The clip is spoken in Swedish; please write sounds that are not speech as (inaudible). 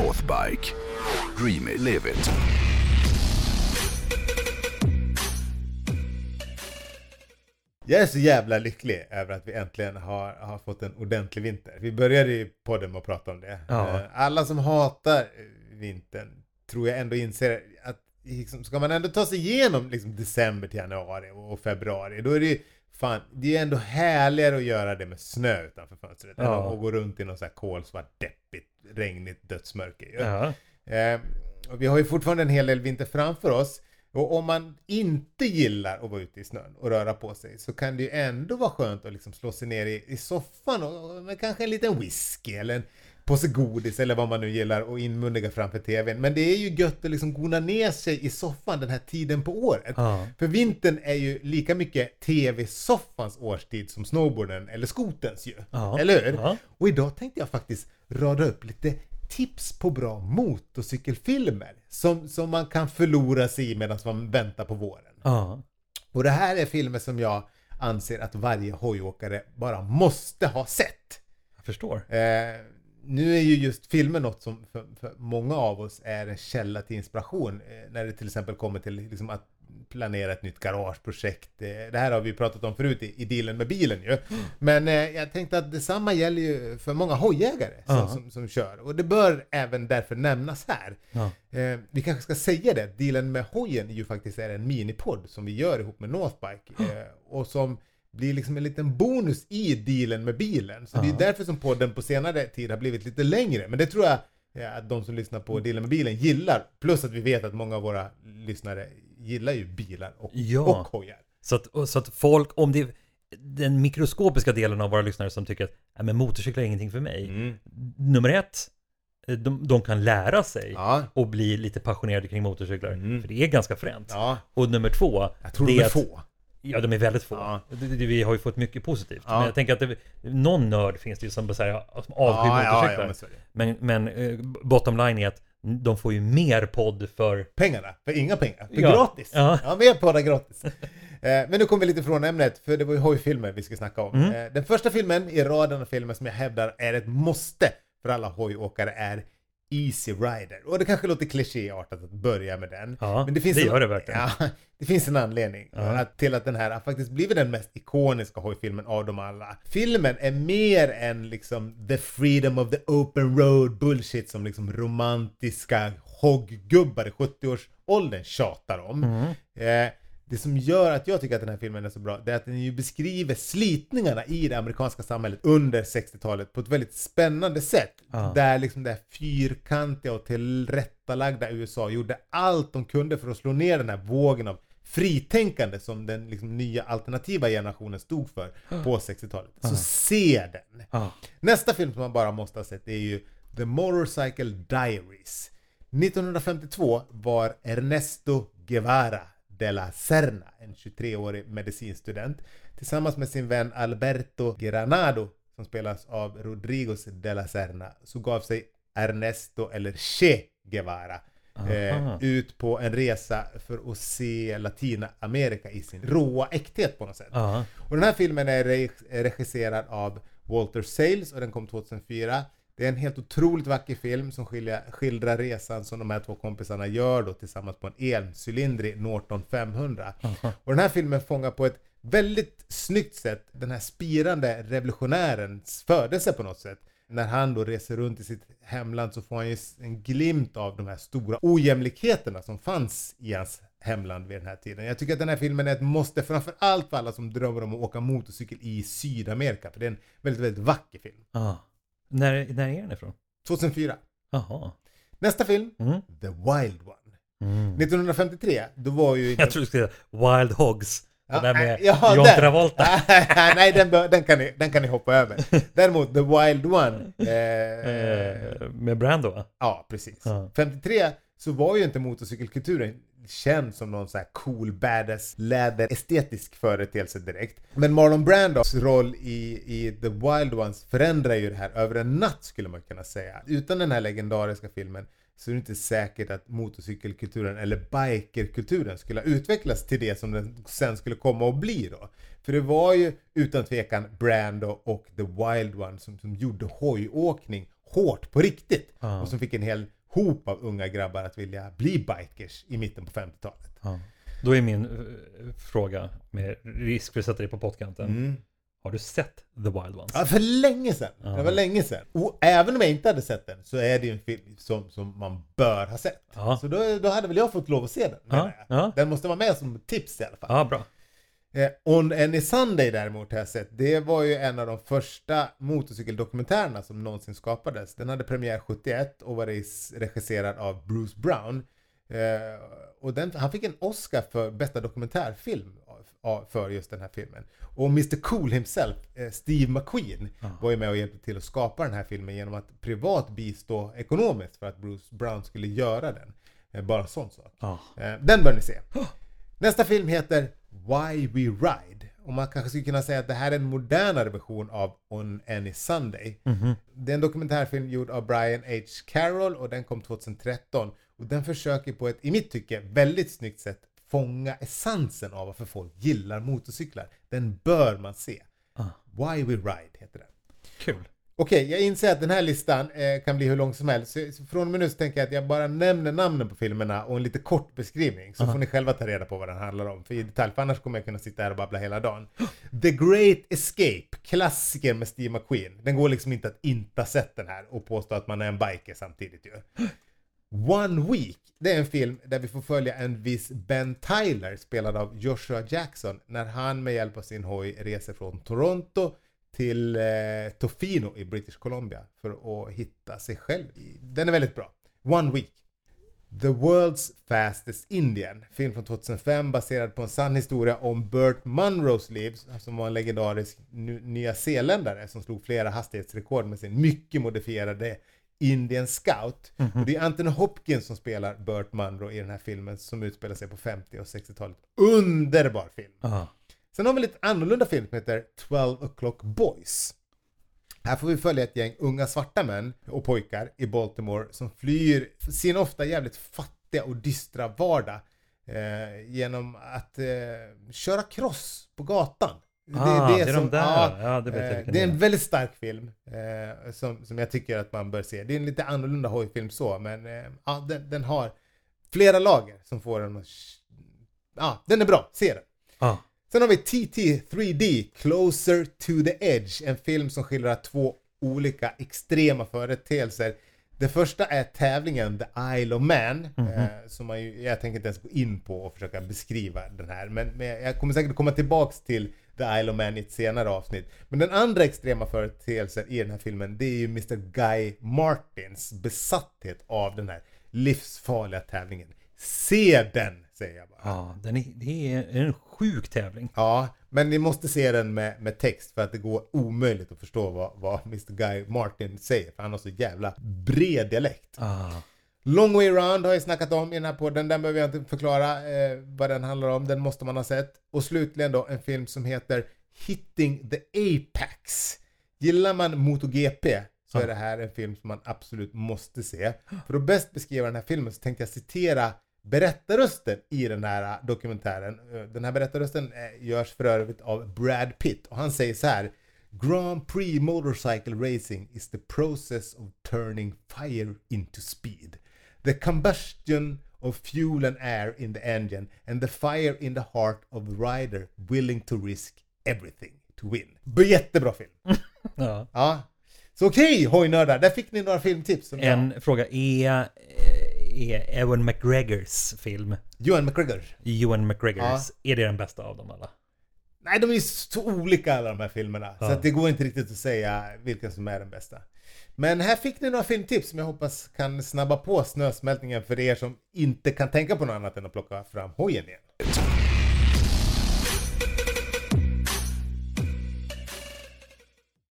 Northbike. Dream it, live it. Jag är så jävla lycklig över att vi äntligen har, har fått en ordentlig vinter. Vi började i podden med att prata om det. Ja. Eh, Alla som hatar vintern tror jag ändå inser att liksom, ska man ändå ta sig igenom liksom, december till januari och februari, då är det ju fan, det är ändå härligare att göra det med snö utanför fönstret än Ja. att gå runt i något så här kolsvart, deppigt, regnigt dödsmörker. ju. Ja. Eh, vi har ju fortfarande en hel del vinter framför oss. Och om man inte gillar att vara ute i snön och röra på sig så kan det ju ändå vara skönt att liksom slå sig ner i, i soffan och, och med kanske en liten whisky eller en påse godis eller vad man nu gillar och inmundiga framför tvn. Men det är ju gött att liksom gona ner sig i soffan den här tiden på året. Ja. För vintern är ju lika mycket tv-soffans årstid som snowboarden eller skotens ju. Ja. Eller hur? Ja. Och idag tänkte jag faktiskt rada upp lite tips på bra motorcykelfilmer som, som man kan förlora sig i medan man väntar på våren. Ja. Och det här är filmer som jag anser att varje hojåkare bara måste ha sett. Jag förstår. Eh, nu är ju just filmer något som för, för många av oss är en källa till inspiration eh, när det till exempel kommer till liksom, att planera ett nytt garageprojekt. Eh, det här har vi pratat om förut i, i dealen med bilen ju. Men eh, jag tänkte att detsamma gäller ju för många hojägare som, Ja. som, som kör. Och det bör även därför nämnas här. Ja. Eh, vi kanske ska säga det, dealen med hojen är ju faktiskt är en minipodd som vi gör ihop med Northbike. Eh, och som blir liksom en liten bonus i dealen med bilen. Så det är Ja. därför som podden på senare tid har blivit lite längre. Men det tror jag eh, att de som lyssnar på dealen med bilen gillar. Plus att vi vet att många av våra lyssnare gillar ju bilar och, Ja. och hojar. Så att, så att folk, om det är den mikroskopiska delen av våra lyssnare som tycker att Nej, men motorcyklar är ingenting för mig. Mm. Nummer ett, eh, de, de kan lära sig Ja. och bli lite passionerade kring motorcyklar. Mm. För det är ganska fränt. ja, Och nummer två, jag tror det de är att- få. Ja, de är väldigt få. Ja. Vi har ju fått mycket positivt. Ja. Men jag tänker att det, någon nörd finns det ju som, som avskyr Ja, motorcyklar. men men men eh, bottom line är att de får ju mer podd för... Pengarna, för inga pengar. För gratis. Ja. Ja, mer poddar gratis. (laughs) Eh, Men nu kommer vi lite från ämnet, för det var ju hojfilmer vi ska snacka om. Mm. Eh, Den första filmen i raden av filmer som jag hävdar är ett måste för alla hojåkare är Easy Rider. Och det kanske låter klichéartat att börja med den. Ja, Men det, finns det en, gör det verkligen. Ja, (laughs) det finns en anledning Ja. till att den här faktiskt blivit den mest ikoniska hojfilmen av dem alla. Filmen är mer än liksom the freedom of the open road bullshit som liksom romantiska hogggubbar i 70-årsåldern tjatar om. Mm. Eh, det som gör att jag tycker att den här filmen är så bra, det är att den ju beskriver slitningarna i det amerikanska samhället under 60-talet på ett väldigt spännande sätt. Ja. Där liksom det här fyrkantiga och tillrättalagda USA gjorde allt de kunde för att slå ner den här vågen av fritänkande som den liksom nya alternativa generationen stod för på 60-talet. Så se den! Nästa film som man bara måste ha sett är ju The Motorcycle Diaries. 1952 var Ernesto Guevara de la Serna, en 23-årig medicinstudent, tillsammans med sin vän Alberto Granado, som spelas av Rodrigos de la Serna, så gav sig Ernesto, eller Che Guevara, eh, Aha. ut på en resa för att se Latinamerika i sin råa äkthet på något sätt. Ja. Och den här filmen är regisserad av Walter Sales och den kom 2004. Det är en helt otroligt vacker film som skilja, skildrar resan som de här två kompisarna gör då tillsammans på en encylindrig Norton 500. Och den här filmen fångar på ett väldigt snyggt sätt den här spirande revolutionärens födelse på något sätt. När han då reser runt i sitt hemland så får han ju en glimt av de här stora ojämlikheterna som fanns i hans hemland vid den här tiden. Jag tycker att den här filmen är ett måste, framför allt för alla som drömmer om att åka motorcykel i Sydamerika, för det är en väldigt, väldigt vacker film. Ja. När, när är den ifrån? 2004. Jaha. Nästa film, Mm. The Wild One. Mm. 1953, då var ju... Jag tror du skulle säga Wild Hogs. Ja, det där med äh, ja, John den. Travolta. (laughs) Nej, den, bör- den, kan ni, den kan ni hoppa över. (laughs) Däremot The Wild One. (laughs) Eh, Eh, med Brando va? ja, precis. Ja. 53 så var ju inte motorcykelkulturen känd som någon så här cool, badass, läder, estetisk företeelse direkt. Men Marlon Brandos roll i, i The Wild Ones förändrar ju det här över en natt skulle man kunna säga. Utan den här legendariska filmen så är det inte säkert att motorcykelkulturen eller bikerkulturen skulle ha utvecklats till det som den sen skulle komma att bli då. För det var ju utan tvekan Brando och The Wild One som, som gjorde hojåkning hårt på riktigt. Ja. Och som fick en hel hop av unga grabbar att vilja bli bikers i mitten på 50-talet. Ja. Då är min eh, fråga, med risk för att sätta dig på pottkanten. Mm. Har du sett The Wild Ones? Ja, för länge sedan. Ja. Det var länge sedan. Och även om jag inte hade sett den så är det ju en film som, som man bör ha sett. Ja. Så då, då hade väl jag fått lov att se den. Ja. Den måste vara med som tips i alla fall. Ja, bra. Eh, On Any Sunday däremot har jag sett. Det var ju en av de första motorcykeldokumentärerna som någonsin skapades. Den hade premiär 71 och var regisserad av Bruce Brown. Eh, och den, han fick en Oscar för bästa dokumentärfilm för just den här filmen. Och Mr Cool himself, eh, Steve McQueen, var ju med och hjälpte till att skapa den här filmen genom att privat bistå ekonomiskt för att Bruce Brown skulle göra den. Eh, bara en sån sak. Ja. Eh, Den bör ni se. Nästa film heter Why We Ride. Och man kanske skulle kunna säga att det här är en modernare version av On Any Sunday. Det är en dokumentärfilm gjord av Brian H. Carroll och den kom 2013. Och den försöker på ett, i mitt tycke, väldigt snyggt sätt fånga essensen av varför folk gillar motorcyklar. Den bör man se. Ah. Why We Ride heter den. Kul. Okej, jag inser att den här listan eh, kan bli hur lång som helst. Så, så från och med nu så tänker jag att jag bara nämner namnen på filmerna och en lite kort beskrivning. Så får ni själva ta reda på vad den handlar om. För i detalj, för annars kommer jag kunna sitta här och babbla hela dagen. (gasps) The Great Escape, klassiker med Steve McQueen. Den går liksom inte att inte ha sett den här och påstå att man är en biker samtidigt ju. (gasps) One Week, det är en film där vi får följa en viss Ben Tyler spelad av Joshua Jackson när han med hjälp av sin hoj reser från Toronto till eh, Tofino i British Columbia för att hitta sig själv. Den är väldigt bra. One Week. The World's Fastest Indian, film från 2005 baserad på en sann historia om Burt Munros liv, som var en legendarisk nu- nyzeeländare som slog flera hastighetsrekord med sin mycket modifierade Indian Scout. Och det är Anthony Hopkins som spelar Burt Munro i den här filmen som utspelar sig på 50 och 60-talet. Underbar film! Ja. Sen har vi en lite annorlunda film som heter 12 o'clock boys. Här får vi följa ett gäng unga svarta män och pojkar i Baltimore som flyr sin ofta jävligt fattiga och dystra vardag eh, genom att eh, köra cross på gatan. Ah, det är de där. Ja, det eh, vilken det är en väldigt stark film eh, som, som jag tycker att man bör se. Det är en lite annorlunda hojfilm så, men eh, ja, den, den har flera lager som får den att... Ja, den är bra. Se den. Ja. Sen har vi TT 3D, Closer to the Edge, en film som skildrar två olika extrema företeelser. Det första är tävlingen The Isle of Man, eh, som man ju, jag tänker inte ens gå in på och försöka beskriva den här, men, men jag kommer säkert komma tillbaks till The Isle of Man i ett senare avsnitt. Men den andra extrema företeelsen i den här filmen, det är ju Mr Guy Martins besatthet av den här livsfarliga tävlingen. Se den, säger jag bara. Ja, den är, det är en sjuk tävling. Ja, men ni måste se den med, med text för att det går omöjligt att förstå vad, vad Mr Guy Martin säger. För han har så jävla bred dialekt. Ah. Long Way Round har jag snackat om i den här podden. Den behöver jag inte förklara eh, vad den handlar om. Den måste man ha sett. Och slutligen då en film som heter Hitting the Apex. Gillar man MotoGP så är det här en film som man absolut måste se. För att bäst beskriva den här filmen så tänkte jag citera berättarrösten i den här dokumentären. Eh, Den här berättarrösten eh, görs för övrigt av Brad Pitt och han säger så här Grand Prix motorcycle racing is the process of turning fire into speed. The combustion of fuel and air in the engine and the fire in the heart of the rider willing to risk everything to win. Jättebra film. (laughs) Ja. Ja. Så okej hojnördar, där fick ni några filmtips. En fråga, är, är Ewan McGregors film, Johan McGregor. Ewan McGregors, är det den bästa av dem alla? Nej, de är så olika alla de här filmerna. Så Ja. att det går inte riktigt att säga vilken som är den bästa. Men här fick ni några filmtips som jag hoppas kan snabba på snösmältningen för er som inte kan tänka på något annat än att plocka fram hojen igen.